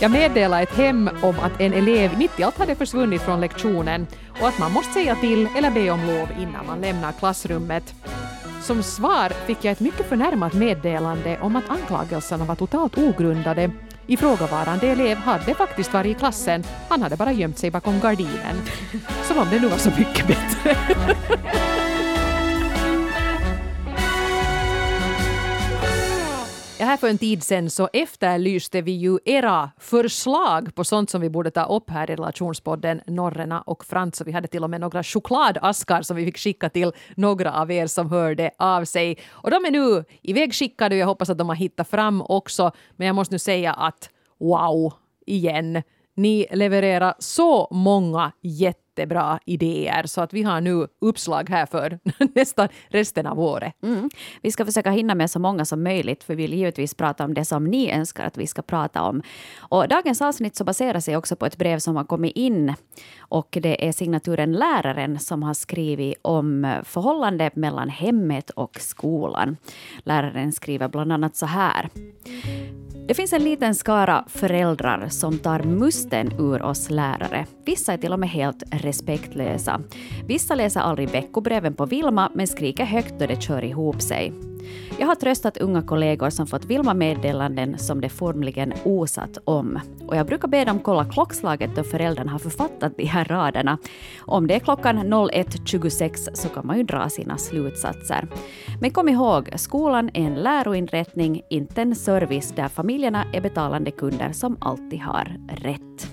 Jag meddelade ett hem om att en elev mitt i allt hade försvunnit från lektionen och att man måste säga till eller be om lov innan man lämnar klassrummet. Som svar fick jag ett mycket förnärmat meddelande om att anklagelserna var totalt ogrundade. Ifrågavarande elev hade faktiskt varit i klassen, han hade bara gömt sig bakom gardinen. Som om det nu var så mycket bättre. Ja, här för en tid sedan så efterlyste vi ju era förslag på sånt som vi borde ta upp här i relationspodden Norrena och Frans. Och vi hade till och med några chokladaskar som vi fick skicka till några av er som hörde av sig. Och de är nu ivägskickade och jag hoppas att de har hittat fram också. Men jag måste nu säga att wow, igen. Ni levererar så många jätte jättebra idéer så att vi har nu uppslag här för nästan resten av året. Mm. Vi ska försöka hinna med så många som möjligt för vi vill givetvis prata om det som ni önskar att vi ska prata om. Och dagens avsnitt så baserar sig också på ett brev som har kommit in och det är signaturen Läraren som har skrivit om förhållandet mellan hemmet och skolan. Läraren skriver bland annat så här. Det finns en liten skara föräldrar som tar musten ur oss lärare. Vissa är till och med helt respektlösa. Vissa läser aldrig veckobreven på Vilma men skriker högt då det kör ihop sig. Jag har tröstat unga kollegor som fått Vilma-meddelanden som det formligen osat om. Och jag brukar be dem kolla klockslaget då föräldern har författat de här raderna. Om det är klockan 01.26 så kan man ju dra sina slutsatser. Men kom ihåg, skolan är en läroinrättning, inte en service där familjerna är betalande kunder som alltid har rätt.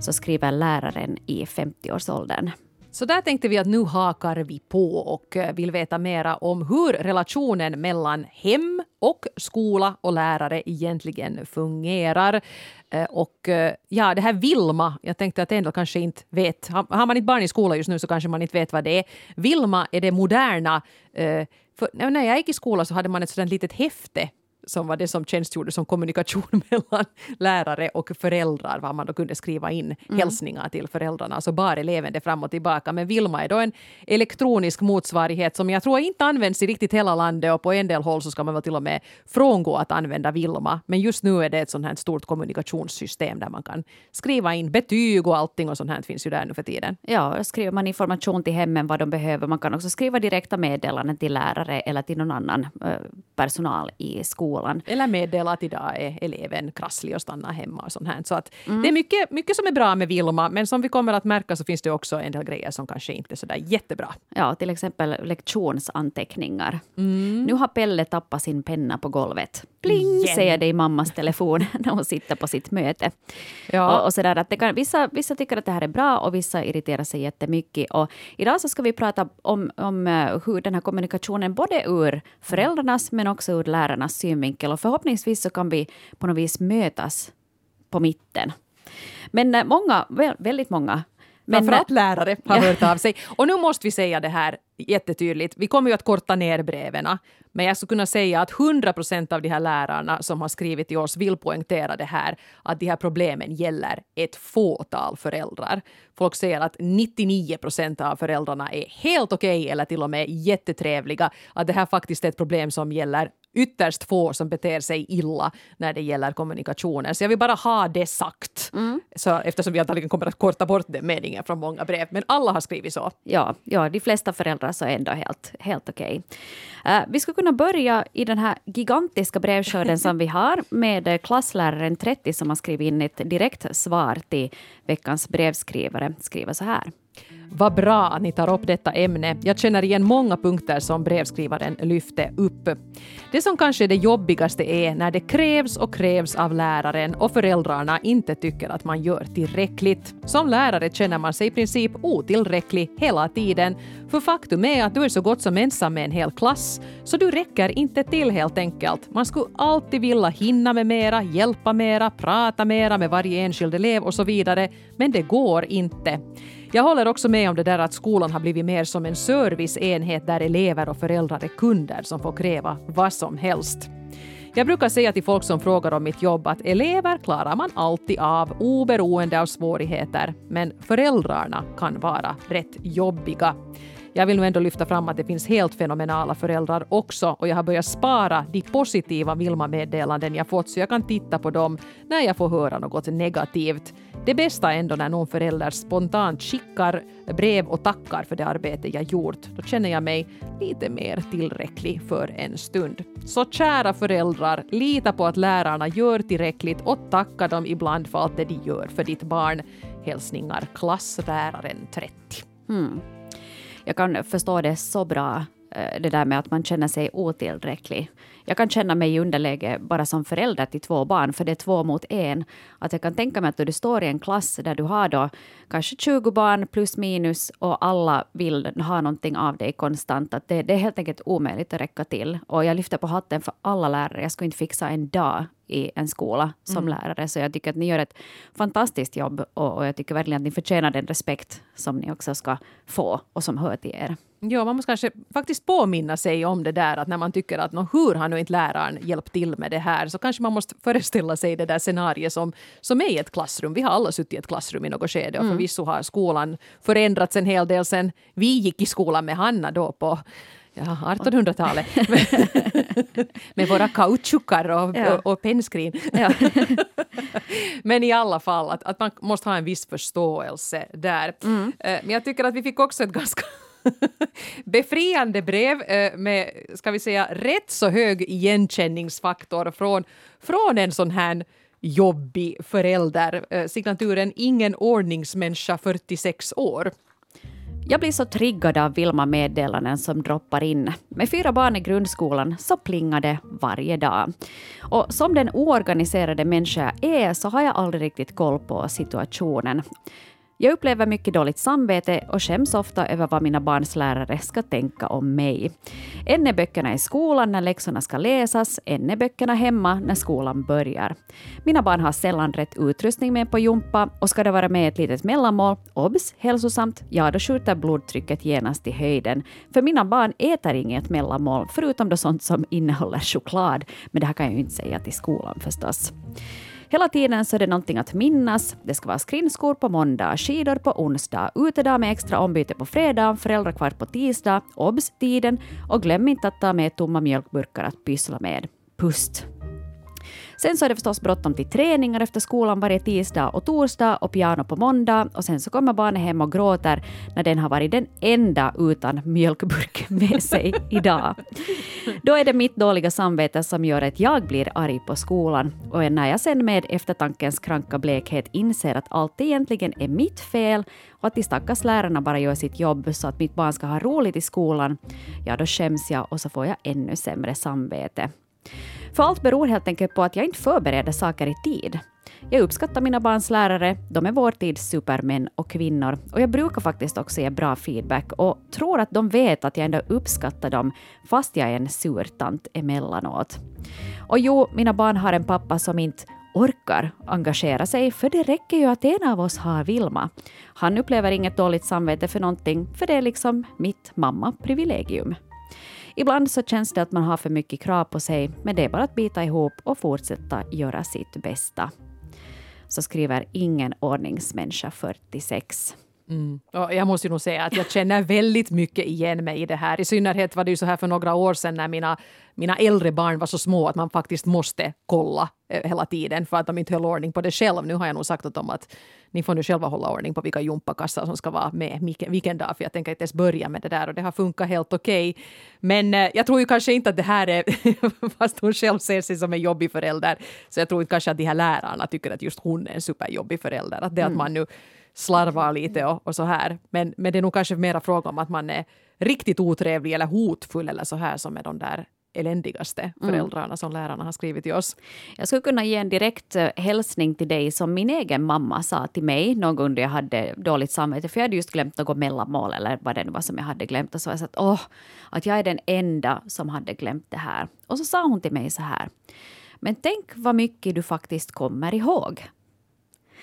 Så skriver läraren i 50-årsåldern. Så där tänkte vi att nu hakar vi på och eh, vill veta mera om hur relationen mellan hem och skola och lärare egentligen fungerar. Eh, och eh, ja, det här Vilma, jag tänkte att en kanske inte vet. Har man inte barn i skolan just nu så kanske man inte vet vad det är. Vilma är det moderna. För när jag gick i skolan så hade man ett sådant litet häfte som var det som tjänstgjorde som kommunikation mellan lärare och föräldrar, var man då kunde skriva in mm. hälsningar till föräldrarna, alltså bar eleven det fram och tillbaka. Men Vilma är då en elektronisk motsvarighet som jag tror inte används i riktigt hela landet och på en del håll så ska man väl till och med frångå att använda Vilma. Men just nu är det ett sånt här stort kommunikationssystem där man kan skriva in betyg och allting och sånt här finns ju där nu för tiden. Ja, skriver man information till hemmen vad de behöver. Man kan också skriva direkta meddelanden till lärare eller till någon annan eh, personal i skolan skolan. Eller meddela att idag är eleven krasslig och stannar hemma och sånt här. Så att mm. det är mycket, mycket som är bra med Vilma, men som vi kommer att märka så finns det också en del grejer som kanske inte är så där jättebra. Ja, till exempel lektionsanteckningar. Mm. Nu har Pelle tappat sin penna på golvet. Pling, Igen. säger det i mammas telefon när hon sitter på sitt möte. Ja. Och, och sådär, att det kan, vissa, vissa tycker att det här är bra och vissa irriterar sig jättemycket. Och idag så ska vi prata om, om eh, hur den här kommunikationen både ur föräldrarnas men också ur lärarnas synvinkel synvinkel och förhoppningsvis så kan vi på något vis mötas på mitten. Men eh, många, väldigt många men, Framförallt lärare har hört av sig. Och nu måste vi säga det här jättetydligt. Vi kommer ju att korta ner breven. Men jag skulle kunna säga att 100 procent av de här lärarna som har skrivit till oss vill poängtera det här att de här problemen gäller ett fåtal föräldrar. Folk säger att 99 procent av föräldrarna är helt okej okay, eller till och med jättetrevliga. Att det här faktiskt är ett problem som gäller ytterst få som beter sig illa när det gäller kommunikationen. Så jag vill bara ha det sagt. Mm. Så, eftersom vi antagligen kommer att korta bort den meningen från många brev. Men alla har skrivit så. Ja, ja de flesta föräldrar så är ändå helt, helt okej. Okay. Uh, vi skulle kunna börja i den här gigantiska brevskörden som vi har med klassläraren 30 som har skrivit in ett direkt svar till veckans brevskrivare. Skriver så här. Vad bra att ni tar upp detta ämne. Jag känner igen många punkter som brevskrivaren lyfte upp. Det som kanske är det jobbigaste är när det krävs och krävs av läraren och föräldrarna inte tycker att man gör tillräckligt. Som lärare känner man sig i princip otillräcklig hela tiden. För faktum är att du är så gott som ensam med en hel klass, så du räcker inte till helt enkelt. Man skulle alltid vilja hinna med mera, hjälpa mera, prata mera med varje enskild elev och så vidare, men det går inte. Jag håller också med om det där att skolan har blivit mer som en serviceenhet där elever och föräldrar är kunder som får kräva vad som helst. Jag brukar säga till folk som frågar om mitt jobb att elever klarar man alltid av oberoende av svårigheter, men föräldrarna kan vara rätt jobbiga jag vill nu ändå lyfta fram att det finns helt fenomenala föräldrar också och jag har börjat spara de positiva Vilma-meddelanden jag fått så jag kan titta på dem när jag får höra något negativt. Det bästa är ändå när någon förälder spontant skickar brev och tackar för det arbete jag gjort. Då känner jag mig lite mer tillräcklig för en stund. Så kära föräldrar, lita på att lärarna gör tillräckligt och tacka dem ibland för allt det de gör för ditt barn. Hälsningar klassläraren 30. Mm. Jag kan förstå det så bra, eh, det där med att man känner sig otillräcklig. Jag kan känna mig i underläge bara som förälder till två barn, för det är två mot en. Att jag kan tänka mig att du står i en klass där du har då kanske 20 barn plus minus och alla vill ha någonting av dig konstant. Att det, det är helt enkelt omöjligt att räcka till. Och jag lyfter på hatten för alla lärare. Jag skulle inte fixa en dag i en skola som mm. lärare. Så jag tycker att ni gör ett fantastiskt jobb och, och, jag tycker verkligen att ni förtjänar den respekt som ni också ska få och som hör till er. Ja, man måste kanske faktiskt påminna sig om det där att när man tycker att hur har nu inte läraren hjälpt till med det här så kanske man måste föreställa sig det där scenariet som, som är i ett klassrum. Vi har alla suttit i ett klassrum i något skede och mm. förvisso har skolan förändrats en hel del sen vi gick i skolan med Hanna då på Ja, 1800-talet. med våra kautschukar och, ja. och, och pennskrin. Ja. Men i alla fall, att, att man måste ha en viss förståelse där. Mm. Eh, men jag tycker att vi fick också ett ganska befriande brev eh, med, ska vi säga, rätt så hög igenkänningsfaktor från, från en sån här jobbig förälder. Eh, signaturen Ingen ordningsmänniska 46 år. Jag blir så triggad av Vilma-meddelanden som droppar in. Med fyra barn i grundskolan så plingar det varje dag. Och som den oorganiserade människa jag är så har jag aldrig riktigt koll på situationen. Jag upplever mycket dåligt samvete och skäms ofta över vad mina barns lärare ska tänka om mig. En är böckerna i skolan när läxorna ska läsas, en är böckerna hemma när skolan börjar. Mina barn har sällan rätt utrustning med på jumpa och ska det vara med ett litet mellanmål, obs, hälsosamt, ja då skjuter blodtrycket genast i höjden. För mina barn äter inget mellanmål, förutom då sånt som innehåller choklad. Men det här kan jag ju inte säga till skolan förstås. Hela tiden så är det någonting att minnas. Det ska vara skridskor på måndag, skidor på onsdag, utedag med extra ombyte på fredag, föräldrakvart på tisdag, obs-tiden och glöm inte att ta med tomma mjölkburkar att pyssla med. Pust! Sen så är det förstås bråttom till träningar efter skolan varje tisdag och torsdag och piano på måndag och sen så kommer barnet hem och gråter när den har varit den enda utan mjölkburk med sig idag. Då är det mitt dåliga samvete som gör att jag blir arg på skolan och när jag sen med eftertankens kranka blekhet inser att allt egentligen är mitt fel och att de stackars lärarna bara gör sitt jobb så att mitt barn ska ha roligt i skolan, ja då skäms jag och så får jag ännu sämre samvete. För allt beror helt enkelt på att jag inte förbereder saker i tid. Jag uppskattar mina barns lärare, de är vår tids supermän och kvinnor och jag brukar faktiskt också ge bra feedback och tror att de vet att jag ändå uppskattar dem fast jag är en surtant emellanåt. Och jo, mina barn har en pappa som inte orkar engagera sig, för det räcker ju att en av oss har Vilma. Han upplever inget dåligt samvete för någonting, för det är liksom mitt mamma-privilegium. Ibland så känns det att man har för mycket krav på sig, men det är bara att bita ihop och fortsätta göra sitt bästa. Så skriver ingen ordningsmänniska 46. Mm. Jag måste nog säga att jag känner väldigt mycket igen mig i det här. I synnerhet var det ju så här för några år sedan när mina, mina äldre barn var så små att man faktiskt måste kolla eh, hela tiden för att de inte höll ordning på det själv. Nu har jag nog sagt åt dem att ni får nu själva hålla ordning på vilka jumpakassar som ska vara med vilken dag, för jag tänker inte ens börja med det där och det har funkat helt okej. Okay. Men eh, jag tror ju kanske inte att det här är, fast hon själv ser sig som en jobbig förälder, så jag tror inte kanske att de här lärarna tycker att just hon är en superjobbig förälder. Att det mm. att man nu slarvar lite och, och, så här. Men, men det är nog kanske mera fråga om att man är riktigt otrevlig eller hotfull eller så här som är de där eländigaste mm. föräldrarna mm. som lärarna har skrivit till oss. Jag skulle kunna ge en direkt eh, hälsning till dig som min egen mamma sa till mig någon gång då jag hade dåligt samvete för jag hade just glömt något mellanmål eller vad det nu var som jag hade glömt och så jag sa att åh, att jag är den enda som hade glömt det här. Och så sa hon till mig så här. Men tänk vad mycket du faktiskt kommer ihåg.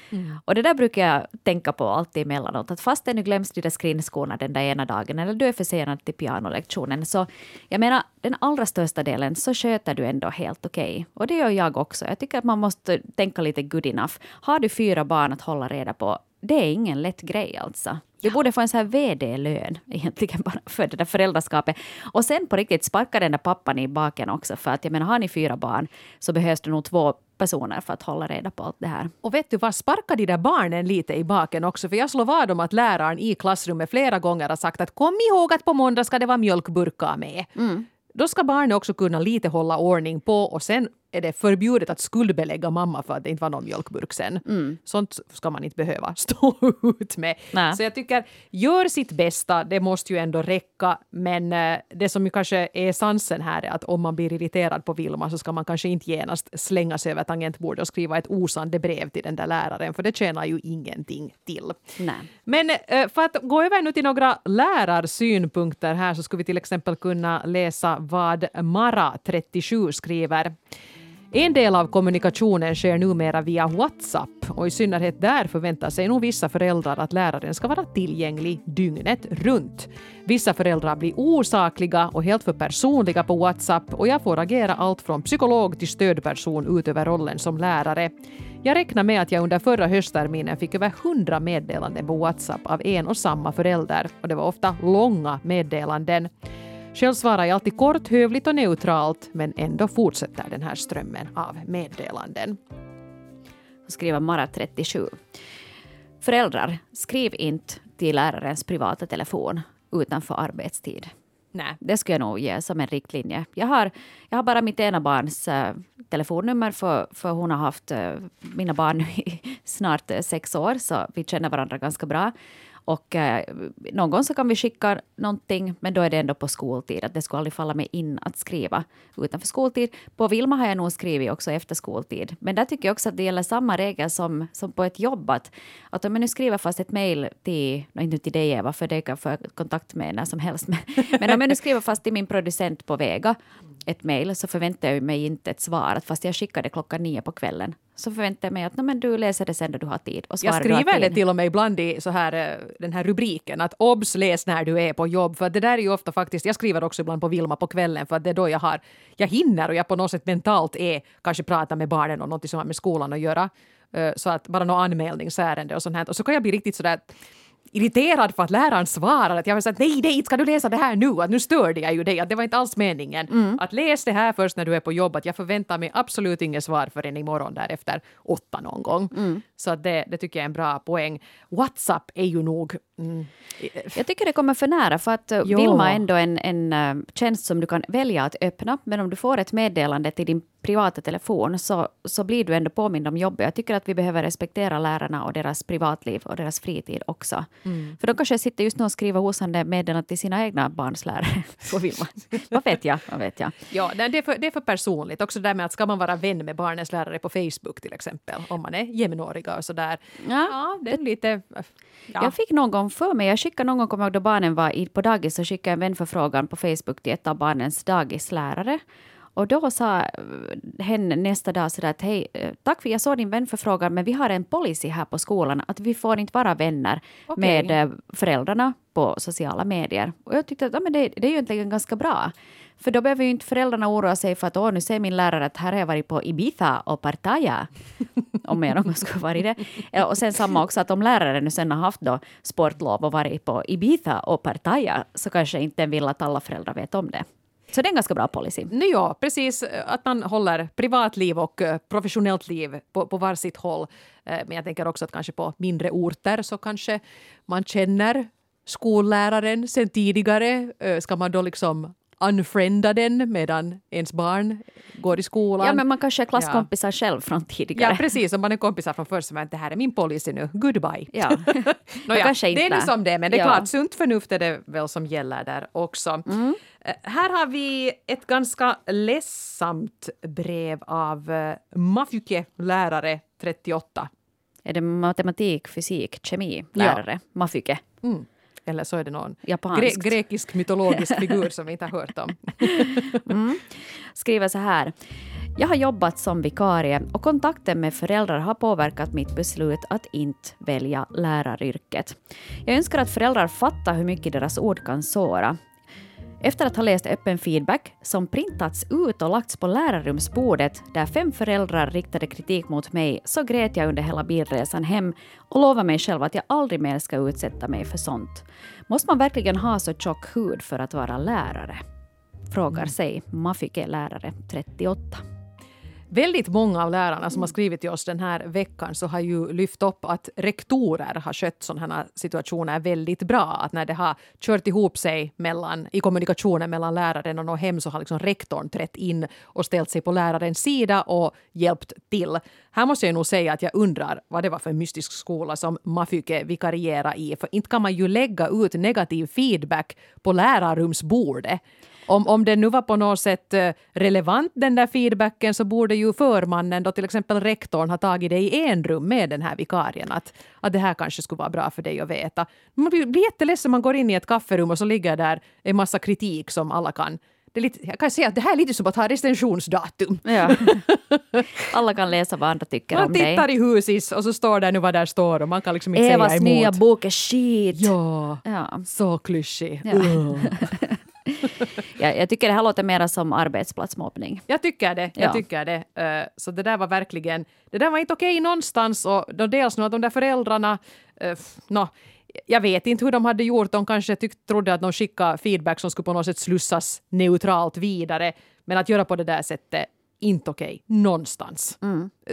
Mm. Och det där brukar jag tänka på alltid emellanåt, att fast det nu glöms de där den där ena dagen, eller du är försenad till pianolektionen, så jag menar, den allra största delen så sköter du ändå helt okej. Okay. Och det gör jag också. Jag tycker att man måste tänka lite good enough. Har du fyra barn att hålla reda på, det är ingen lätt grej alltså. Vi borde få en sån här VD-lön egentligen bara för det där föräldraskapet. Och sen på riktigt sparka den där pappan i baken också. För att jag menar, har ni fyra barn så behövs det nog två personer för att hålla reda på allt det här. Och vet du vad, sparka de där barnen lite i baken också. För jag slår vad om att läraren i klassrummet flera gånger har sagt att kom ihåg att på måndag ska det vara mjölkburkar med. Mm. Då ska barnet också kunna lite hålla ordning på och sen är det förbjudet att skuldbelägga mamma för att det inte var någon mjölkburk sen. Mm. Sånt ska man inte behöva stå ut med. Nä. Så jag tycker, gör sitt bästa, det måste ju ändå räcka. Men eh, det som ju kanske är sansen här är att om man blir irriterad på Vilma så ska man kanske inte genast slänga sig över tangentbordet och skriva ett osande brev till den där läraren, för det tjänar ju ingenting till. Nej. Men eh, för att gå över nu till några lärarsynpunkter här så skulle vi till exempel kunna läsa vad Mara, 37, skriver. En del av kommunikationen sker numera via WhatsApp och i synnerhet där förväntar sig nog vissa föräldrar att läraren ska vara tillgänglig dygnet runt. Vissa föräldrar blir osakliga och helt för personliga på WhatsApp och jag får agera allt från psykolog till stödperson utöver rollen som lärare. Jag räknar med att jag under förra höstterminen fick över 100 meddelanden på WhatsApp av en och samma förälder och det var ofta långa meddelanden. Själv svarar jag alltid kort, hövligt och neutralt men ändå fortsätter den här strömmen av meddelanden. Skriver Mara, 37. Föräldrar, skriv inte till lärarens privata telefon utanför arbetstid. Nej. Det skulle jag nog ge som en riktlinje. Jag har, jag har bara mitt ena barns äh, telefonnummer för, för hon har haft äh, mina barn i snart äh, sex år så vi känner varandra ganska bra. Och eh, någon gång så kan vi skicka någonting, men då är det ändå på skoltid. Att det skulle aldrig falla mig in att skriva utanför skoltid. På Vilma har jag nog skrivit också efter skoltid. Men där tycker jag också att det gäller samma regel som, som på ett jobb. Att, att om jag nu skriver fast ett mejl till, inte till dig Eva, för det kan jag få kontakt med när som helst. Men, men om jag nu skriver fast till min producent på Vega ett mejl så förväntar jag mig inte ett svar. Fast jag skickade klockan nio på kvällen så förväntar jag mig att men du läser det sen när du har tid. Och jag skriver det till och med ibland i så här, eh, den här rubriken att obs läs när du är på jobb. För det där är ju ofta faktiskt, jag skriver också ibland på Vilma på kvällen för att det är då jag har, jag hinner och jag på något sätt mentalt är, kanske prata med barnen om något som har med skolan att göra. Eh, så att bara något anmälningsärende och sånt här. Och så kan jag bli riktigt sådär irriterad för att läraren svarar att jag var så att nej, nej, ska du läsa det här nu? Att nu störde jag ju dig, att det var inte alls meningen. Mm. Att läs det här först när du är på jobb, att jag förväntar mig absolut inget svar förrän imorgon där efter åtta någon gång. Mm. Så att det, det tycker jag är en bra poäng. WhatsApp är ju nog... Mm. Jag tycker det kommer för nära, för att jo. Vilma är ändå en, en uh, tjänst som du kan välja att öppna, men om du får ett meddelande till din privata telefon så, så blir du ändå påmind om jobbet. Jag tycker att vi behöver respektera lärarna och deras privatliv och deras fritid också. Mm. För de kanske sitter just nu och skriver osande meddelanden till sina egna barns lärare. vad vet jag? Vad vet jag? Ja, det är, för, det är för personligt. Också det där med att ska man vara vän med barnens lärare på Facebook till exempel, om man är jämnåriga och sådär. Ja, ja det är lite... Ja. Jag fick någon gång för mig, jag skickade någon gång, kommer jag då barnen var på dagis, så skickade jag en vänförfrågan på Facebook till ett av barnens dagislärare. Och då sa eh, hen nästa dag sådär att hej, eh, tack för jag såg din vänförfrågan, men vi har en policy här på skolan att vi får inte vara vänner okay. med eh, föräldrarna på sociala medier. Och jag tyckte att ja, men det, det är ju egentligen ganska bra. För då behöver ju inte föräldrarna oroa sig för att åh, nu säger min lärare att här har jag varit på Ibiza och Partaja. om jag någon gång skulle varit det. Och sen samma också att om läraren nu sen har haft då sportlov och varit på Ibiza och Partaja så kanske inte vill att alla föräldrar vet om det. Så det är en ganska bra policy. Nej, ja, precis. Att man håller privatliv och eh, professionellt liv på, på varsitt håll. Eh, men jag tänker också att kanske på mindre orter så kanske man känner skolläraren sen tidigare. Eh, ska man då liksom unfrienda den medan ens barn går i skolan. Ja, men man kanske är klasskompisar ja. själv från tidigare. Ja, precis. Om man är kompisar från först, men det här är min policy nu. Goodbye. Ja. Nåja, kanske inte. Det är nu som det men det är ja. klart, sunt förnuft är det väl som gäller där också. Mm. Uh, här har vi ett ganska ledsamt brev av uh, Mafjuke, lärare 38. Är det matematik, fysik, kemi, lärare? Ja. Mafjuke? Mm. Eller så är det någon grek grekisk mytologisk figur som vi inte har hört om. mm. Skriver så här. Jag har jobbat som vikarie och kontakten med föräldrar har påverkat mitt beslut att inte välja läraryrket. Jag önskar att föräldrar fattar hur mycket deras ord kan såra. Efter att ha läst öppen feedback som printats ut och lagts på lärarrumsbordet där fem föräldrar riktade kritik mot mig så grät jag under hela bilresan hem och lovade mig själv att jag aldrig mer ska utsätta mig för sånt. Måste man verkligen ha så tjock hud för att vara lärare? Frågar sig Mafike, lärare 38. Väldigt många av lärarna som har skrivit till oss den här veckan så har ju lyft upp att rektorer har skött sådana här situationer väldigt bra. Att när det har kört ihop sig mellan, i kommunikationen mellan läraren och något hem så har liksom rektorn trätt in och ställt sig på lärarens sida och hjälpt till. Här måste jag nog säga att jag undrar vad det var för mystisk skola som Mafyke vikarierade i. För inte kan man ju lägga ut negativ feedback på lärarrumsbordet. Om, om den nu var på något sätt eh, relevant den där feedbacken så borde ju förmannen, då till exempel rektorn, ha tagit det i en rum med den här vikarien. Att, att det här kanske skulle vara bra för dig att veta. Man blir jätteledsen man går in i ett kafferum och så ligger där en massa kritik som alla kan det är lite, jag kan säga att det här är lite som att ha recensionsdatum. Ja. Alla kan läsa vad andra tycker man om dig. Man tittar i husis och så står det nu vad där står och man kan liksom inte Evas säga emot. nya bok är skit. Ja, Ja. så klyschig. Ja. Uh. Jag, jag tycker det här låter mer som arbetsplatsmobbning. Jag tycker det. Jag Ja. tycker det. Eh, Så det där var verkligen... Det där var inte okej någonstans. Och då dels nu att de där föräldrarna... eh, nå, jag vet inte hur de hade gjort. De kanske tyck, trodde att de skickade feedback som skulle på något sätt slussas neutralt vidare. Men att göra på det där sättet, inte okej någonstans.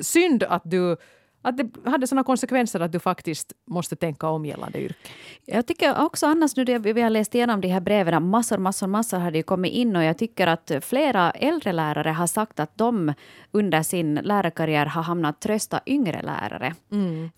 Synd att du... Att det hade såna konsekvenser att du faktiskt måste tänka om gällande yrke. Jag tycker också annars nu, det vi har läst igenom de här breven, massor, massor, massor hade ju kommit in och jag tycker att flera äldre lärare har sagt att de under sin lärarkarriär har hamnat trösta yngre lärare.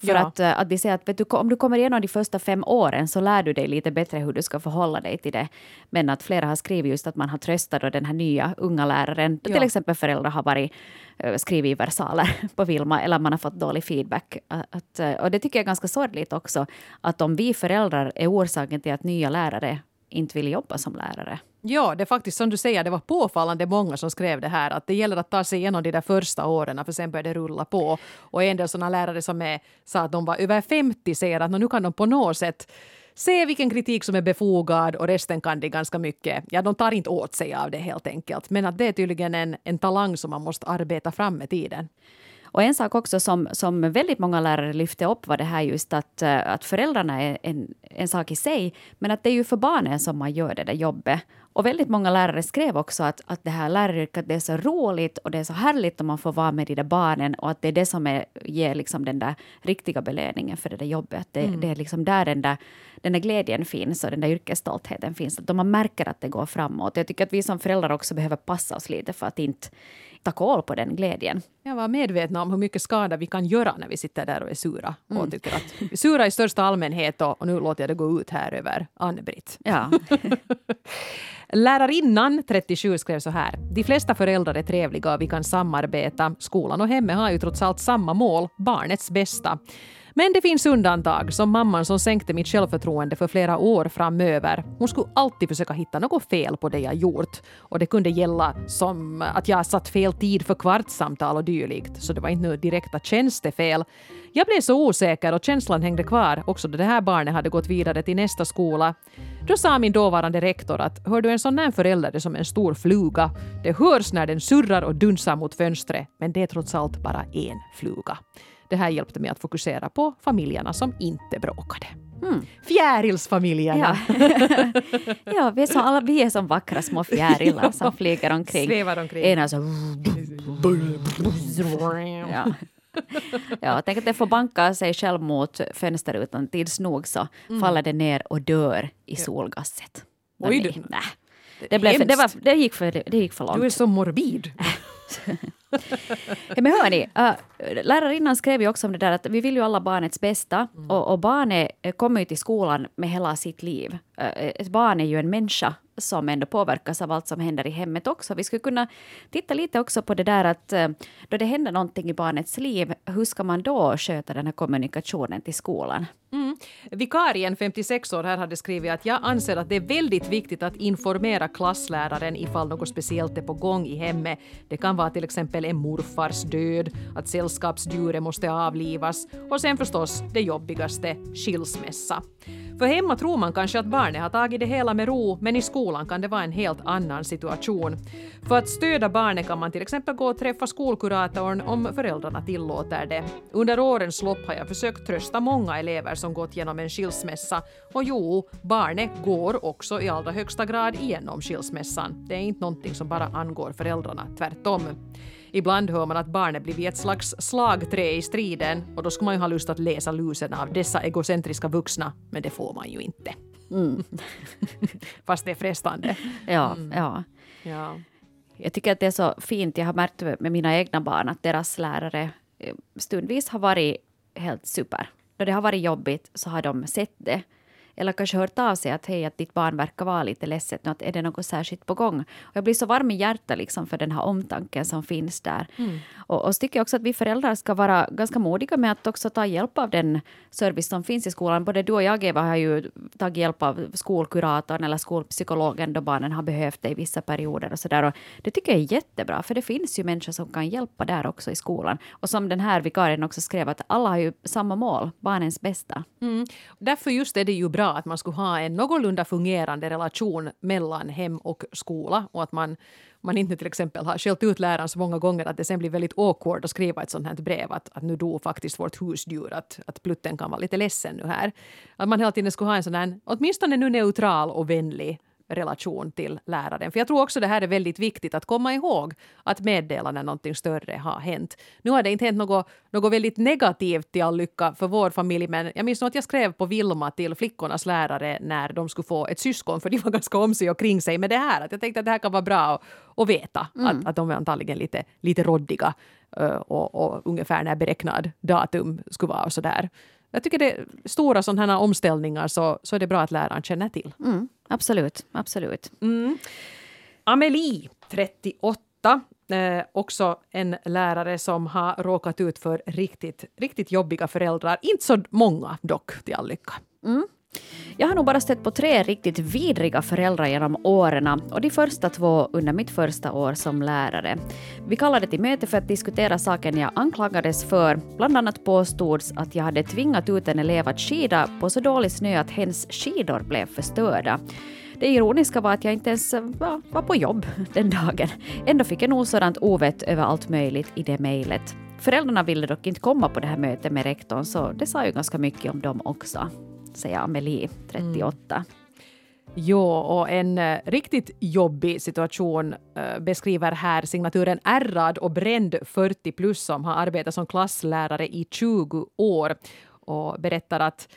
För ja. att, eh, att de säger att du, om du kommer igenom de första fem åren så lär du dig lite bättre hur du ska förhålla dig till det. Men att flera har skrivit just att man har tröstat den här nya unga läraren. Ja. Till exempel föräldrar har varit Eh, skrivit i versaler på Vilma eller man har fått dålig feedback. Att, eh, och det tycker jag är ganska sorgligt också. Att om vi föräldrar är orsaken till att nya lärare inte vill jobba som lärare. Ja, det är faktiskt som du säger, det var påfallande många som skrev det här att det gäller att ta sig igenom de där första åren för sen börjar det rulla på. Och en del sådana lärare som är, sa att de var över 50 säger att nu kan de på något sätt se vilken kritik som är befogad och resten kan de ganska mycket. Ja, de tar inte åt sig av det helt enkelt. Men att det är tydligen en, en talang som man måste arbeta fram med tiden. Och en sak också som, som väldigt många lärare lyfte upp var det här just att, eh, att föräldrarna är en, en sak i sig, men att det är ju för barnen som man gör det där jobbet. Och väldigt många lärare skrev också att, att det här läraryrket det är så roligt och det är så härligt om man får vara med de där barnen och att det är det som är, ger liksom den där riktiga belöningen för det där jobbet. Att Det, det är liksom där den där, den där glädjen finns och den där yrkesstoltheten finns. Att man märker att det går framåt. Jag tycker att vi som föräldrar också behöver passa oss lite för att inte ta koll på den glädjen. Jag var medvetna om hur mycket skada vi kan göra när vi sitter där och är sura. Och tycker att sura i största allmänhet och, och nu låter jag det gå ut här över Ann-Britt. Ja. Lärarinnan, 37, skrev så här. De flesta föräldrar är trevliga och vi kan samarbeta. Skolan och hemmet har ju trots allt samma mål, barnets bästa. Men det finns undantag, som mamman som sänkte mitt självförtroende för flera år framöver. Hon skulle alltid försöka hitta något fel på det jag gjort. Och det kunde gälla som att jag satt fel tid för kvartssamtal och dylikt. Så det var inte direkta tjänstefel. Jag blev så osäker och känslan hängde kvar också då det här barnet hade gått vidare till nästa skola. Då sa min dåvarande rektor att hör du en sån här förälder är som en stor fluga. Det hörs när den surrar och dunsar mot fönstret, men det är trots allt bara en fluga. Det här hjälpte mig att fokusera på familjerna som inte bråkade. Fjärilsfamiljerna. Ja. ja, vi är, som, alla, vi är som vackra små fjärilar som flyger omkring. Svävar omkring. Ena så... Ja. Ja, tänk att det får banka sig själv mot fönsterrutan. Tids nog så faller det ner och dör i solgasset. Mm. Oj, du. nej. Det, blev för, det, var, det, gick för, det gick för långt. Du är så morbid. Ja, men hörni, uh, lärarinnan skrev ju också om det där att vi vill ju alla barnets bästa och, och barnet kommer ju till skolan med hela sitt liv. Uh, ett barn är ju en människa som ändå påverkas av allt som händer i hemmet också. Vi skulle kunna titta lite också på det där att eh, då det händer någonting i barnets liv, hur ska man då sköta den här kommunikationen till skolan? Mm. Vikarien, 56 år, här hade skrivit att jag anser att det är väldigt viktigt att informera klassläraren ifall något speciellt är på gång i hemmet. Det kan vara till exempel en morfars död, att sällskapsdjuret måste avlivas och sen förstås det jobbigaste, skilsmässa. För hemma tror man kanske att barnet har tagit det hela med ro, men i skolan kan det vara en helt annan situation. För att stödja barnet kan man till exempel gå och träffa skolkuratorn om föräldrarna tillåter det. Under årens lopp har jag försökt trösta många elever som gått genom en skilsmässa. Och jo, barnet går också i allra högsta grad igenom skilsmässan. Det är inte någonting som bara angår föräldrarna, tvärtom. Ibland hör man att barnet blivit ett slags slagträ i striden och då skulle man ju ha lust att läsa lusen av dessa egocentriska vuxna, men det får man ju inte. Mm. Fast det är frestande. Ja, mm. ja. ja. Jag tycker att det är så fint, jag har märkt med mina egna barn att deras lärare eh, stundvis har varit helt super. Då det har varit jobbigt så har de sett det eller kanske hört av sig att hej, att ditt barn verkar vara lite ledset, att är det något särskilt på gång? Och jag blir så varm i hjärtat liksom för den här omtanken som finns där. Mm. Och, och så tycker jag också att vi föräldrar ska vara ganska modiga med att också ta hjälp av den service som finns i skolan. Både du och jag, Eva, har ju tagit hjälp av skolkuratorn eller skolpsykologen då barnen har behövt det i vissa perioder och sådär. Det tycker jag är jättebra, för det finns ju människor som kan hjälpa där också i skolan. Och som den här vikarien också skrev, att alla har ju samma mål, barnens bästa. Mm. Därför just är det ju bra bra att man skulle ha en någorlunda fungerande relation mellan hem och skola och att man, man inte till exempel har skällt ut läraren så många gånger att det sen blir väldigt awkward att skriva ett sånt här brev att, att nu dog faktiskt vårt husdjur, att, att plutten kan vara lite ledsen nu här. Att man hela tiden skulle ha en sån här, åtminstone nu neutral och vänlig relation till läraren. För jag tror också det här är väldigt viktigt att komma ihåg att meddela när någonting större har hänt. Nu har det inte hänt något, något väldigt negativt till all lycka för vår familj men jag minns nog att jag skrev på Vilma till flickornas lärare när de skulle få ett syskon för de var ganska om sig och kring sig med det här. Att jag tänkte att det här kan vara bra att, att veta mm. att, att de är antagligen lite, lite roddiga och, och ungefär när beräknad datum skulle vara och sådär. Jag tycker det är stora sådana här omställningar så, så är det bra att läraren känner till. Mm, absolut, absolut. Mm. Amelie, 38, eh, också en lärare som har råkat ut för riktigt, riktigt jobbiga föräldrar. Inte så många dock, till all lycka. Mm. Jag har nog bara stött på tre riktigt vidriga föräldrar genom åren och de första två under mitt första år som lärare. Vi kallade till möte för att diskutera saken jag anklagades för. Bland annat påstods att jag hade tvingat ut en elev att skida på så dålig snö att hens skidor blev förstörda. Det ironiska var att jag inte ens var, var på jobb den dagen. Ändå fick jag nog sådant ovett över allt möjligt i det mejlet. Föräldrarna ville dock inte komma på det här mötet med rektorn så det sa ju ganska mycket om dem också säger Amelie, 38. Mm. Jo, och en uh, riktigt jobbig situation uh, beskriver här signaturen ärrad och bränd 40 plus som har arbetat som klasslärare i 20 år och berättar att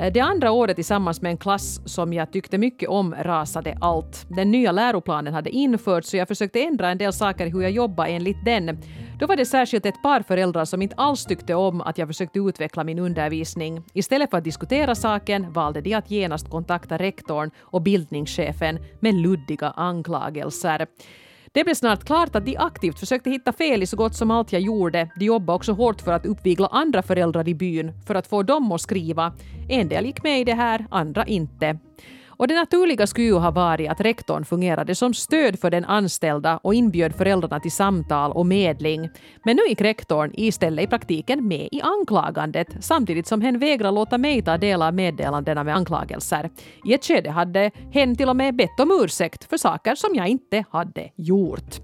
Eh, det andra året tillsammans med en klass som jag tyckte mycket om rasade allt. Den nya läroplanen hade införts så jag försökte ändra en del saker i hur jag jobbade enligt den. Då var det särskilt ett par föräldrar som inte alls tyckte om att jag försökte utveckla min undervisning. Istället för att diskutera saken valde de att genast kontakta rektorn och bildningschefen med luddiga anklagelser. Det blev snart klart att de aktivt försökte hitta fel i så gott som allt jag gjorde. De jobbade också hårt för att uppvigla andra föräldrar i byn för att få dem att skriva. En del gick med i det här, andra inte. Och det naturliga skulle ju ha varit att rektorn fungerade som stöd för den anställda och inbjöd föräldrarna till samtal och medling. Men nu gick rektorn istället i praktiken med i anklagandet samtidigt som hen vägrade låta mig ta del av meddelandena med anklagelser. I ett skede hade hen till och med bett om ursäkt för saker som jag inte hade gjort.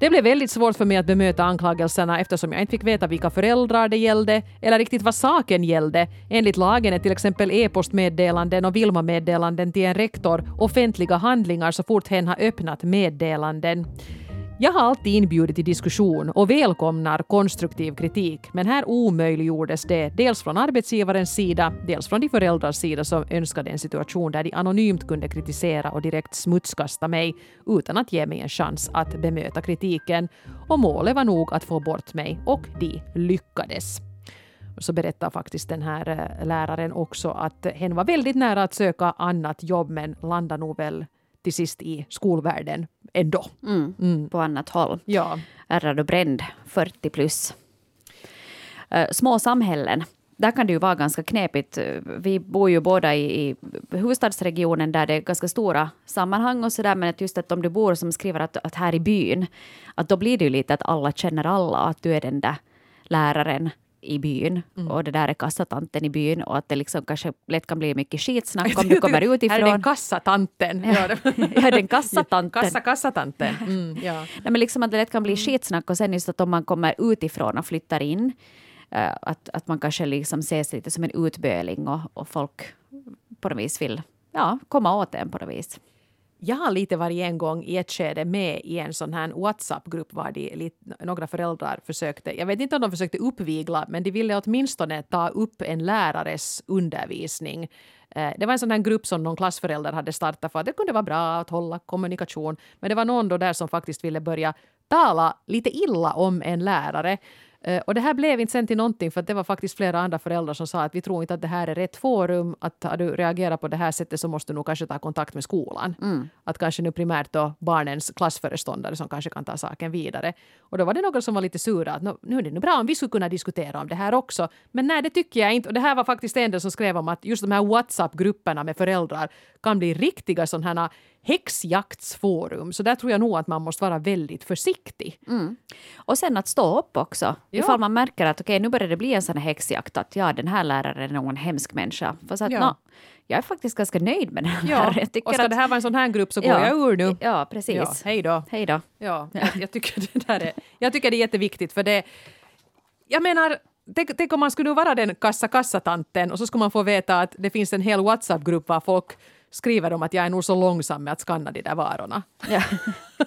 Det blev väldigt svårt för mig att bemöta anklagelserna eftersom jag inte fick veta vilka föräldrar det gällde eller riktigt vad saken gällde. Enligt lagen är till exempel e-postmeddelanden och Vilma-meddelanden till en rektor offentliga handlingar så fort hen har öppnat meddelanden. Jag har alltid inbjudit till diskussion och välkomnar konstruktiv kritik, men här omöjliggjordes det dels från arbetsgivarens sida, dels från de föräldrars sida som önskade en situation där de anonymt kunde kritisera och direkt smutskasta mig utan att ge mig en chans att bemöta kritiken. Och målet var nog att få bort mig och de lyckades. Så berättar faktiskt den här eh, läraren också att hen var väldigt nära att söka annat jobb men landade nog väl till sist i skolvärlden ändå. Mm, mm. På annat håll. Ja. Ärrad och bränd, 40 plus. Uh, små samhällen. Där kan det ju vara ganska knepigt. Vi bor ju båda i, i huvudstadsregionen där det är ganska stora sammanhang och sådär. Men att just att om du bor som skriver att, att här i byn, att då blir det ju lite att alla känner alla. Att du är den där läraren i byn mm. och det där är kassatanten i byn och att det liksom kanske lätt kan bli mycket skitsnack om du kommer utifrån. Här är den kassatanten. Ja, den kassatanten. Kassa, kassatanten. Mm, ja. Nej, men liksom att det lätt kan bli skitsnack och sen just att om man kommer utifrån och flyttar in uh, att, att man kanske liksom ses lite som en utböling och, och folk på något vis vill ja, komma åt en på något vis. Jag har lite varit en gång i ett skede med i en sån här WhatsApp-grupp var de lite, några föräldrar försökte, jag vet inte om de försökte uppvigla, men de ville åtminstone ta upp en lärares undervisning. Eh, det var en sån här grupp som någon klassförälder hade startat för att det kunde vara bra att hålla kommunikation. Men det var någon då där som faktiskt ville börja tala lite illa om en lärare. Eh, och det här blev inte sen till någonting för det var faktiskt flera andra föräldrar som sa att vi tror inte att det här är rätt forum. Att har du reagerat på det här sättet så måste du nog kanske ta kontakt med skolan. Mm. Att kanske nu primärt då barnens klassföreståndare som kanske kan ta saken vidare. Och då var det några som var lite sura att nu är det nu bra om vi skulle kunna diskutera om det här också. Men nej, det tycker jag inte. Och det här var faktiskt en som skrev om att just de här WhatsApp-grupperna med föräldrar kan bli riktiga sådana här häxjaktsforum. Så där tror jag nog att man måste vara väldigt försiktig. Mm. Och sen att stå upp också. Ja. Ifall man märker att okay, nu börjar det bli en sån här häxjakt att ja, den här läraren är någon hemsk människa. För så att, ja. no, jag är faktiskt ganska nöjd med den här. Ja. och ska att, det här vara en sån här grupp så går ja. jag ur nu. Ja, precis. Ja, hej då. Hej då. Ja, jag, jag, tycker det där är, jag tycker det är jätteviktigt för det... Jag menar, Tänk, tänk, om man skulle vara den kassa-kassatanten och så skulle man få veta att det finns en hel WhatsApp-grupp var folk skriver de att jag är nog så långsam med att skanna de där varorna. Ja.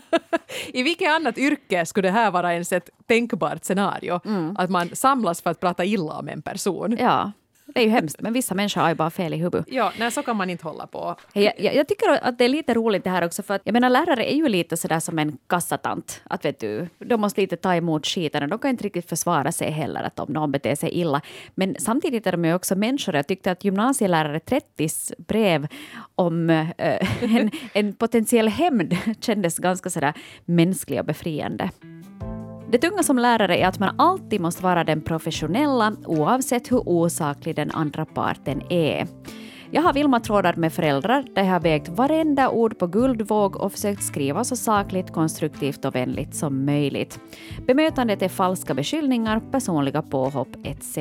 I vilket annat yrke skulle det här vara ens ett tänkbart scenario? Mm. Att man samlas för att prata illa om en person. Ja. Det är ju hemskt, men vissa människor har ju bara fel i huvudet. Ja, nej, så kan man inte hålla på. Jag, jag, jag, tycker att det är lite roligt det här också, för att jag menar lärare är ju lite sådär som en kassatant. Att vet du, de måste lite ta emot skiten och de kan inte riktigt försvara sig heller att om någon beter sig illa. Men samtidigt är de ju också människor. Jag tyckte att gymnasielärare 30 brev om äh, en, en potentiell hämnd kändes ganska sådär mänsklig och befriande. Det tunga som lärare är att man alltid måste vara den professionella oavsett hur osaklig den andra parten är. Jag har Vilma-trådar med föräldrar där jag har vägt varenda ord på guldvåg och försökt skriva så sakligt, konstruktivt och vänligt som möjligt. Bemötandet är falska beskyllningar, personliga påhopp etc.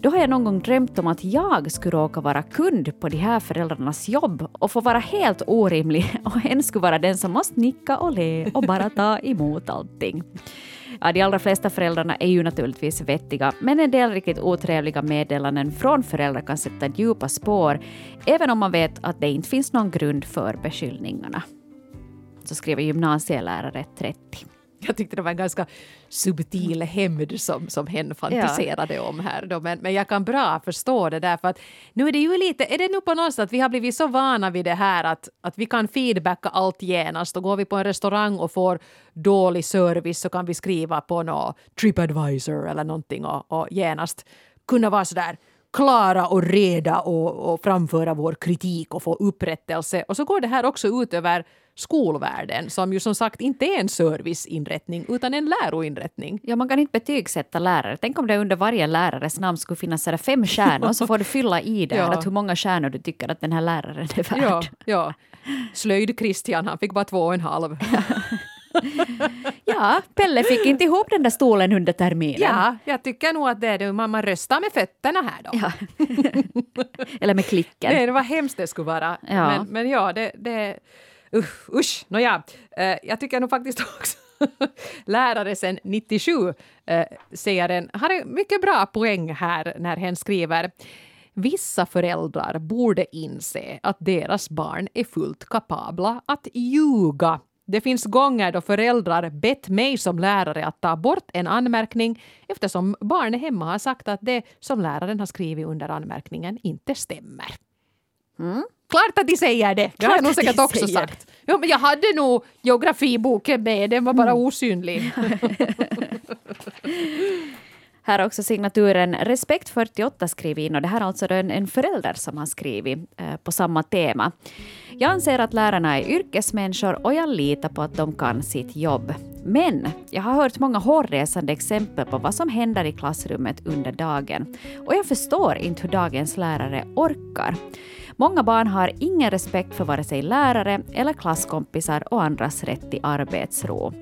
Då har jag någon gång drömt om att jag skulle råka vara kund på de här föräldrarnas jobb och få vara helt orimlig och en skulle vara den som måste nicka och le och bara ta emot allting. Ja, de allra flesta föräldrarna är ju naturligtvis vettiga, men en del riktigt otrevliga meddelanden från föräldrar kan sätta djupa spår, även om man vet att det inte finns någon grund för beskyllningarna. Så skriver gymnasielärare 30. Jag tyckte det var en ganska subtil hämnd som, som hen fantiserade ja. om här. Då. Men, men jag kan bra förstå det där för att nu är det ju lite, är det nu på något sätt att vi har blivit så vana vid det här att, att vi kan feedbacka allt genast och går vi på en restaurang och får dålig service så kan vi skriva på något Tripadvisor eller någonting och, och genast kunna vara sådär klara och reda och, och framföra vår kritik och få upprättelse. Och så går det här också ut över skolvärlden som ju som sagt inte är en serviceinrättning utan en läroinrättning. Ja, man kan inte betygsätta lärare. Tänk om det under varje lärares namn skulle finnas sådär fem stjärnor så får du fylla i där ja. att hur många stjärnor du tycker att den här läraren är värd. Ja, ja. Slöjd-Christian, han fick bara två och en halv. ja, Pelle fick inte ihop den där stolen under terminen. Ja, jag tycker nog att det är det. Man, man röstar med fötterna här då. Ja. Eller med klicken. Nej, det var hemskt det skulle vara. Ja. Men, men ja, det... det usch, usch. Nåja, uh, jag tycker nog faktiskt också lärare sen 97 uh, eh, säger en, har en mycket bra poäng här när hen skriver Vissa föräldrar borde inse att deras barn är fullt kapabla att ljuga det finns gånger då föräldrar bett mig som lärare att ta bort en anmärkning eftersom barnet hemma har sagt att det som läraren har skrivit under anmärkningen inte stämmer. Mm. Klart att de säger det! Det har jag nog säkert också sagt. Jo, men jag hade nog geografiboken med, den var bara mm. osynlig. Här har också signaturen Respekt 48 skrivit in och det här är alltså en, en förälder som har skrivit eh, på samma tema. Jag anser att lärarna är yrkesmänniskor och jag litar på att de kan sitt jobb. Men jag har hört många hårresande exempel på vad som händer i klassrummet under dagen och jag förstår inte hur dagens lärare orkar. Många barn har ingen respekt för vare sig lärare eller klasskompisar och andras rätt till arbetsro.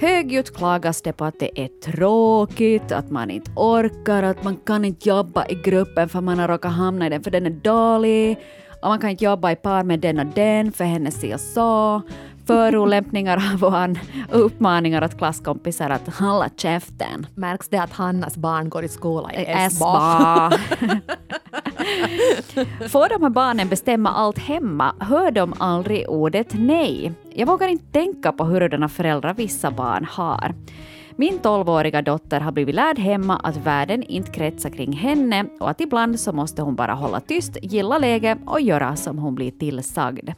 Högljutt klagas det på att det är tråkigt, att man inte orkar, att man kan inte jobba i gruppen för man har råkat hamna i den för den är dålig. Och man kan inte jobba i par med den och den för hennes si och så förolämpningar av och uppmaningar åt klasskompisar att hålla käften. Märks det att Hannas barn går i skola i Esba? Får de här barnen bestämma allt hemma hör de aldrig ordet nej. Jag vågar inte tänka på hurdana föräldrar vissa barn har. Min tolvåriga dotter har blivit lärd hemma att världen inte kretsar kring henne och att ibland så måste hon bara hålla tyst, gilla läget och göra som hon blir tillsagd.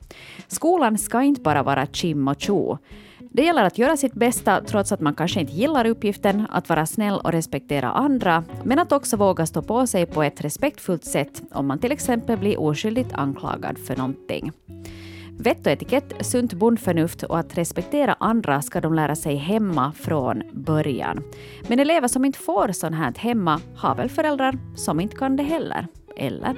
Skolan ska inte bara vara chim och tjo. Det gäller att göra sitt bästa trots att man kanske inte gillar uppgiften, att vara snäll och respektera andra, men att också våga stå på sig på ett respektfullt sätt om man till exempel blir oskyldigt anklagad för någonting. Vett och etikett, sunt bondförnuft och att respektera andra ska de lära sig hemma från början. Men elever som inte får sånt här hemma har väl föräldrar som inte kan det heller, eller?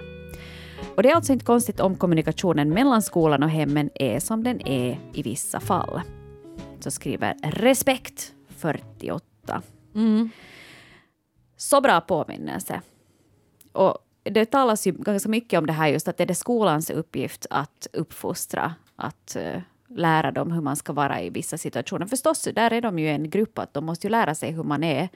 Och det är alltså inte konstigt om kommunikationen mellan skolan och hemmen är som den är i vissa fall. Så skriver Respekt 48. Mm. Så bra påminnelse. Och det talas ju ganska mycket om det här just att det är skolans uppgift att uppfostra, att uh, lära dem hur man ska vara i vissa situationer. Förstås, där är de ju en grupp, att de måste ju lära sig hur man är.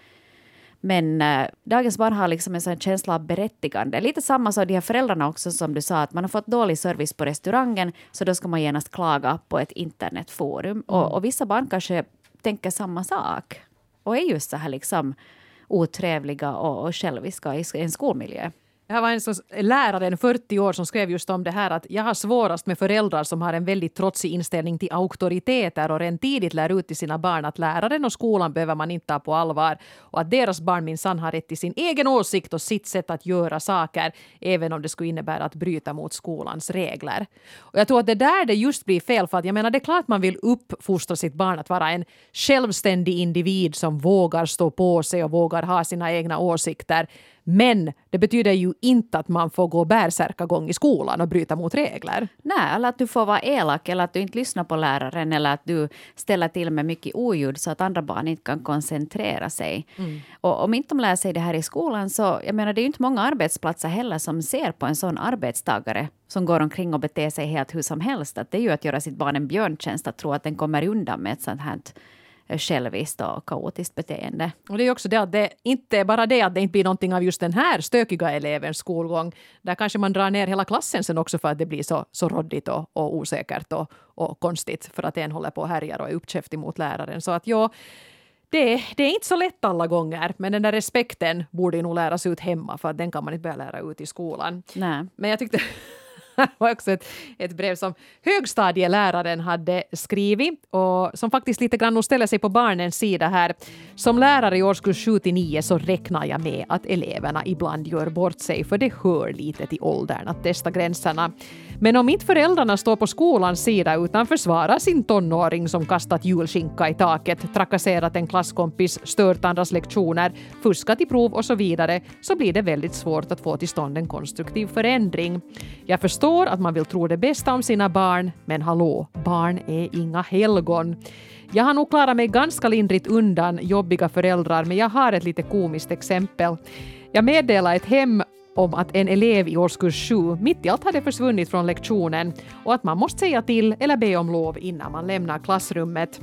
Men uh, dagens barn har liksom en sån känsla av berättigande. Lite samma som de här föräldrarna också som du sa, att man har fått dålig service på restaurangen, så då ska man genast klaga på ett internetforum. Mm. Och, och, vissa barn kanske tänker samma sak och är just så här liksom otrevliga och, och själviska i en skolmiljö. Det var en som, lärare, en 40 år, som skrev just om det här att jag har svårast med föräldrar som har en väldigt trotsig inställning till auktoriteter och redan tidigt lär ut till sina barn att läraren och skolan behöver man inte ta på allvar och att deras barn minsann har rätt till sin egen åsikt och sitt sätt att göra saker även om det skulle innebära att bryta mot skolans regler. Och jag tror att det där det just blir fel för att jag menar det är klart man vill uppfostra sitt barn att vara en självständig individ som vågar stå på sig och vågar ha sina egna åsikter men det betyder ju inte att man får gå bärsärkagång i skolan och bryta mot regler. Nej, eller att du får vara elak eller att du inte lyssnar på läraren eller att du ställer till med mycket oljud så att andra barn inte kan koncentrera sig. Mm. Och om inte de lär sig det här i skolan så, jag menar det är ju inte många arbetsplatser heller som ser på en sån arbetstagare som går omkring och beter sig helt hur som helst. Att det är ju att göra sitt barn en björntjänst att tro att den kommer undan med ett sånt här själviskt och kaotiskt beteende. Och det är också det att det inte bara det att det inte blir någonting av just den här stökiga elevens skolgång. Där kanske man drar ner hela klassen sen också för att det blir så, så råddigt och, och osäkert och, och konstigt för att en håller på och härjar och är uppkäftig mot läraren. Så att ja, det, det, är inte så lätt alla gånger, men den där respekten borde nog läras ut hemma för att den kan man inte börja lära ut i skolan. Nej. Men jag tyckte var också ett, ett brev som högstadieläraren hade skrivit och som faktiskt lite grann ställer sig på barnens sida här. Som lärare i årskurs 7 till 9 så räknar jag med att eleverna ibland gör bort sig för det hör lite till åldern att testa gränserna. Men om inte föräldrarna står på skolans sida utan försvarar sin tonåring som kastat julskinka i taket, trakasserat en klasskompis, stört andras lektioner, fuskat i prov och så vidare, så blir det väldigt svårt att få till stånd en konstruktiv förändring. Jag förstår att man vill tro det bästa om sina barn, men hallå, barn är inga helgon. Jag har nog klarat mig ganska lindrigt undan jobbiga föräldrar, men jag har ett lite komiskt exempel. Jag meddelade ett hem om att en elev i årskurs 7 mitt i allt hade försvunnit från lektionen och att man måste säga till eller be om lov innan man lämnar klassrummet.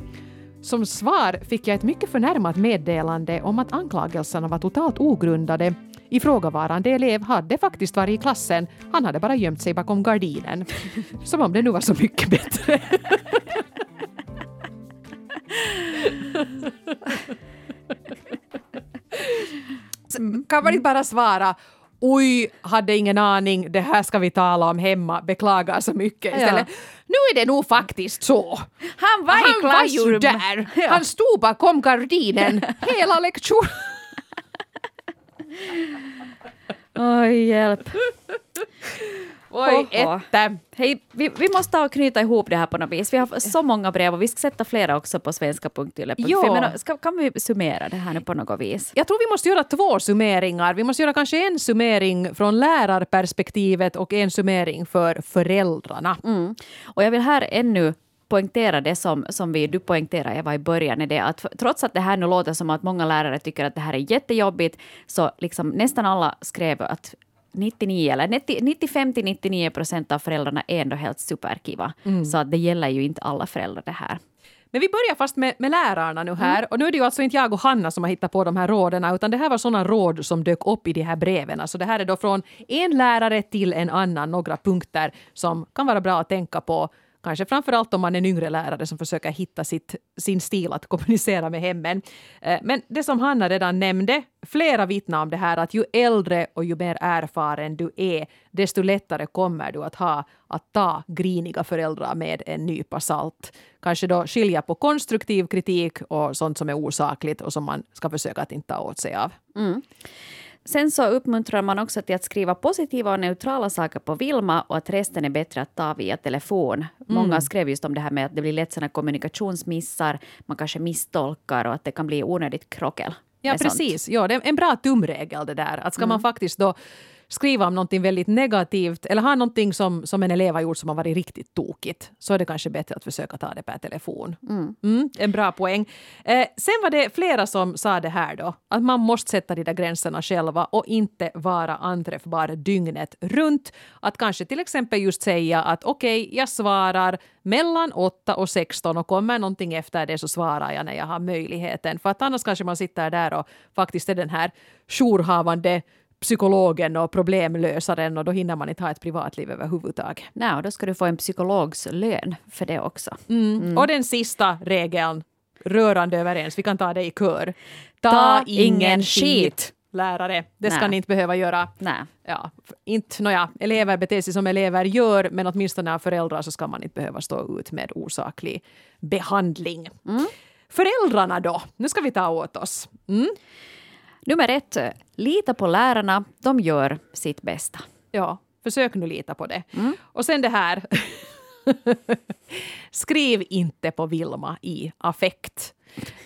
Som svar fick jag ett mycket förnärmat meddelande om att anklagelserna var totalt ogrundade. Ifrågavarande elev hade faktiskt varit i klassen, han hade bara gömt sig bakom gardinen. Som om det nu var så mycket bättre. kan man inte bara svara oj, hade ingen aning, det här ska vi tala om hemma, beklagar så mycket istället. Ja. Nu är det nog faktiskt så. Han var Han i klassrummet. var ju där. Ja. Han stod bakom gardinen hela lektionen. Oj, hjälp. Oj, etta. Hej, vi, vi måste knyta ihop det här på något vis. Vi har så många brev och vi ska sätta flera också på svenska.yle.fi. Ska, kan vi summera det här nu på något vis? Jag tror vi måste göra två summeringar. Vi måste göra kanske en summering från lärarperspektivet och en summering för föräldrarna. Mm. Och jag vill här ännu poängtera det som, som vi, du poängterade Eva i början, är det att trots att det här nu låter som att många lärare tycker att det här är jättejobbigt, så liksom nästan alla skrev att 99 eller 95 till 99 procent av föräldrarna är ändå helt superkiva. Mm. Så att det gäller ju inte alla föräldrar det här. Men vi börjar fast med, med lärarna nu här. Mm. Och nu är det ju alltså inte jag och Hanna som har hittat på de här råden, utan det här var sådana råd som dök upp i de här breven. Så det här är då från en lärare till en annan, några punkter som kan vara bra att tänka på Kanske framförallt om man är en yngre lärare som försöker hitta sitt, sin stil att kommunicera med hemmen. Eh, men det som Hanna redan nämnde, flera vittnar om det här att ju äldre och ju mer erfaren du är, desto lättare kommer du att ha att ta griniga föräldrar med en nypa salt. Kanske då skilja på konstruktiv kritik och sånt som är osakligt och som man ska försöka att inte ta åt sig av. Mm. Sen så uppmuntrar man också till att skriva positiva och neutrala saker på Vilma och att resten är bättre att ta via telefon. Många mm. skrev just om det här med att det blir lätt såna kommunikationsmissar, man kanske misstolkar och att det kan bli onödigt krockel. Ja, precis. Ja, det är en bra tumregel det där. Att ska mm. man faktiskt då skriva om någonting väldigt negativt eller ha någonting som, som en elev har gjort som har varit riktigt tokigt så är det kanske bättre att försöka ta det per telefon. Mm. Mm, en bra poäng. Eh, sen var det flera som sa det här då, att man måste sätta de där gränserna själva och inte vara anträffbar dygnet runt. Att kanske till exempel just säga att okej, okay, jag svarar mellan 8 och 16 och kommer någonting efter det så svarar jag när jag har möjligheten. För att annars kanske man sitter där och faktiskt är den här jourhavande psykologen och problemlösaren och då hinner man inte ha ett privatliv överhuvudtaget. Nej, och då ska du få en psykologs lön för det också. Mm. Mm. Och den sista regeln, rörande överens, vi kan ta det i kör. Ta, ta ingen skit. Lärare, det ska Nej. ni inte behöva göra. Ja, inte, nåja, elever beter sig som elever gör, men åtminstone av föräldrar så ska man inte behöva stå ut med osaklig behandling. Mm. Föräldrarna då, nu ska vi ta åt oss. Mm. Nummer ett, lita på lärarna. De gör sitt bästa. Ja, försök nu lita på det. Mm. Och sen det här. Skriv inte på Vilma i affekt.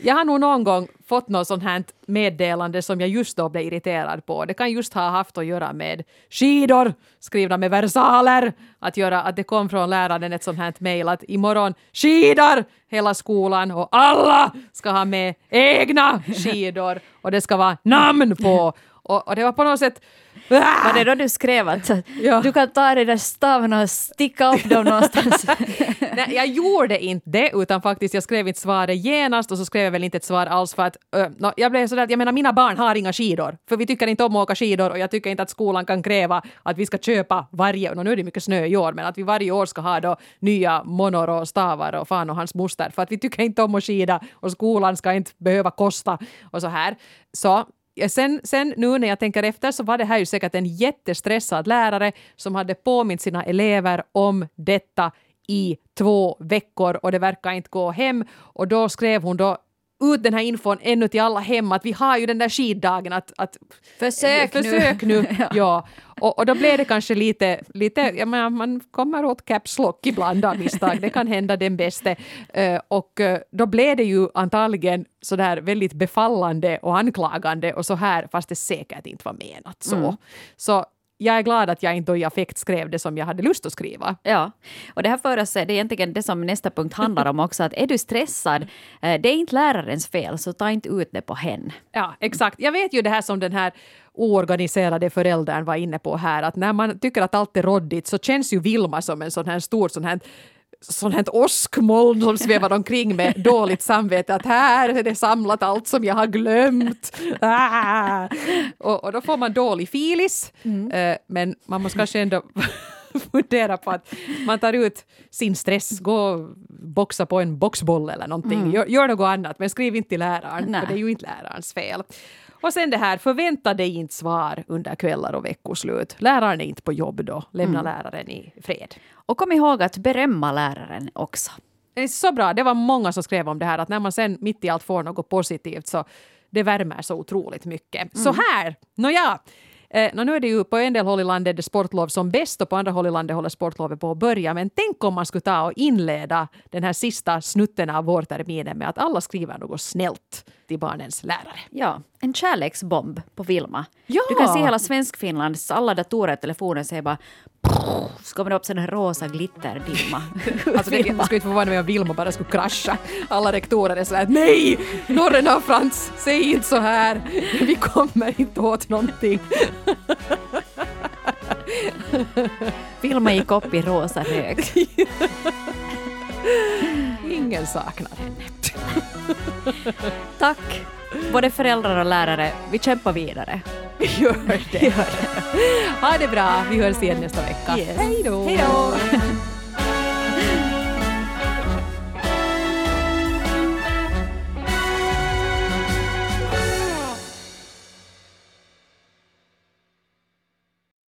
Jag har nog någon gång fått något sånt här meddelande som jag just då blev irriterad på. Det kan just ha haft att göra med skidor skrivna med versaler. Att, göra, att det kom från läraren ett sånt här mejl att imorgon skidor hela skolan och alla ska ha med egna skidor och det ska vara namn på. Och, och det var på något sätt var det då du skrev att ja. du kan ta de där stavarna och sticka upp dem någonstans? Nej, jag gjorde inte det, utan faktiskt jag skrev inte svaret genast och så skrev jag väl inte ett svar alls för att uh, no, jag blev sådär att jag menar mina barn har inga skidor, för vi tycker inte om att åka skidor och jag tycker inte att skolan kan kräva att vi ska köpa varje, no, nu är det mycket snö i år, men att vi varje år ska ha då nya monor och stavar och fan och hans moster, för att vi tycker inte om att skida och skolan ska inte behöva kosta och så här. Så Sen, sen nu när jag tänker efter så var det här ju säkert en jättestressad lärare som hade påmint sina elever om detta i två veckor och det verkar inte gå hem. Och då skrev hon då ut den här infon ännu till alla hem att vi har ju den där skiddagen att, att försök, försök nu. nu. ja. Och, och, då blev det kanske lite, lite jag menar, man kommer åt caps lock ibland av misstag, det kan hända den bäste. Uh, och uh, då blev det ju antagligen sådär väldigt befallande och anklagande och så här, fast det säkert inte var menat så. Mm. Så jag är glad att jag inte i affekt skrev det som jag hade lust att skriva. Ja, och det här för oss, det är egentligen det som nästa punkt handlar om också, att är du stressad, eh, det är inte lärarens fel, så ta inte ut det på henne. Ja, exakt. Jag vet ju det här som den här oorganiserade föräldern var inne på här, att när man tycker att allt är råddigt så känns ju Vilma som en sån här stor sån här sånt här åskmoln som svävar omkring med dåligt samvete att här är det samlat allt som jag har glömt. Ah! Och, och, då får man dålig filis. Mm. Uh, men man måste kanske ändå fundera på att man tar ut sin stress, gå och boxa på en boxboll eller någonting. Mm. Gör, gör något annat, men skriv inte till läraren, Nej. för det är ju inte lärarens fel. Och sen det här, förvänta dig inte svar under kvällar och veckoslut. Läraren är inte på jobb då, lämna mm. läraren i fred. Och kom ihåg att berömma läraren också. Det är så bra, det var många som skrev om det här att när man sen mitt i allt får något positivt så det värmer så otroligt mycket. Mm. Så här, nåja. Eh, nu är det ju på en del håll i landet det sportlov som bäst och på andra håll i landet håller sportlovet på att börja. Men tänk om man skulle ta och inleda den här sista snutten av vårterminen med att alla skriver något snällt till barnens lärare. Ja, en kärleksbomb på Vilma. Ja. Du kan se hela Svenskfinlands alla datorer och telefoner säger bara så kommer det upp sån här rosa glitterdimma. Alltså det, det skulle inte vara med om Vilma bara skulle krascha. Alla rektorer är sådär nej! Norren av Frans, säg inte så här. Vi kommer inte åt någonting. Vilma gick upp i rosa rök. Ingen saknar henne. Tack, både föräldrar och lärare. Vi kämpar vidare. Vi gör det. Ha det bra. Vi hörs igen nästa vecka. Yes. Hej då!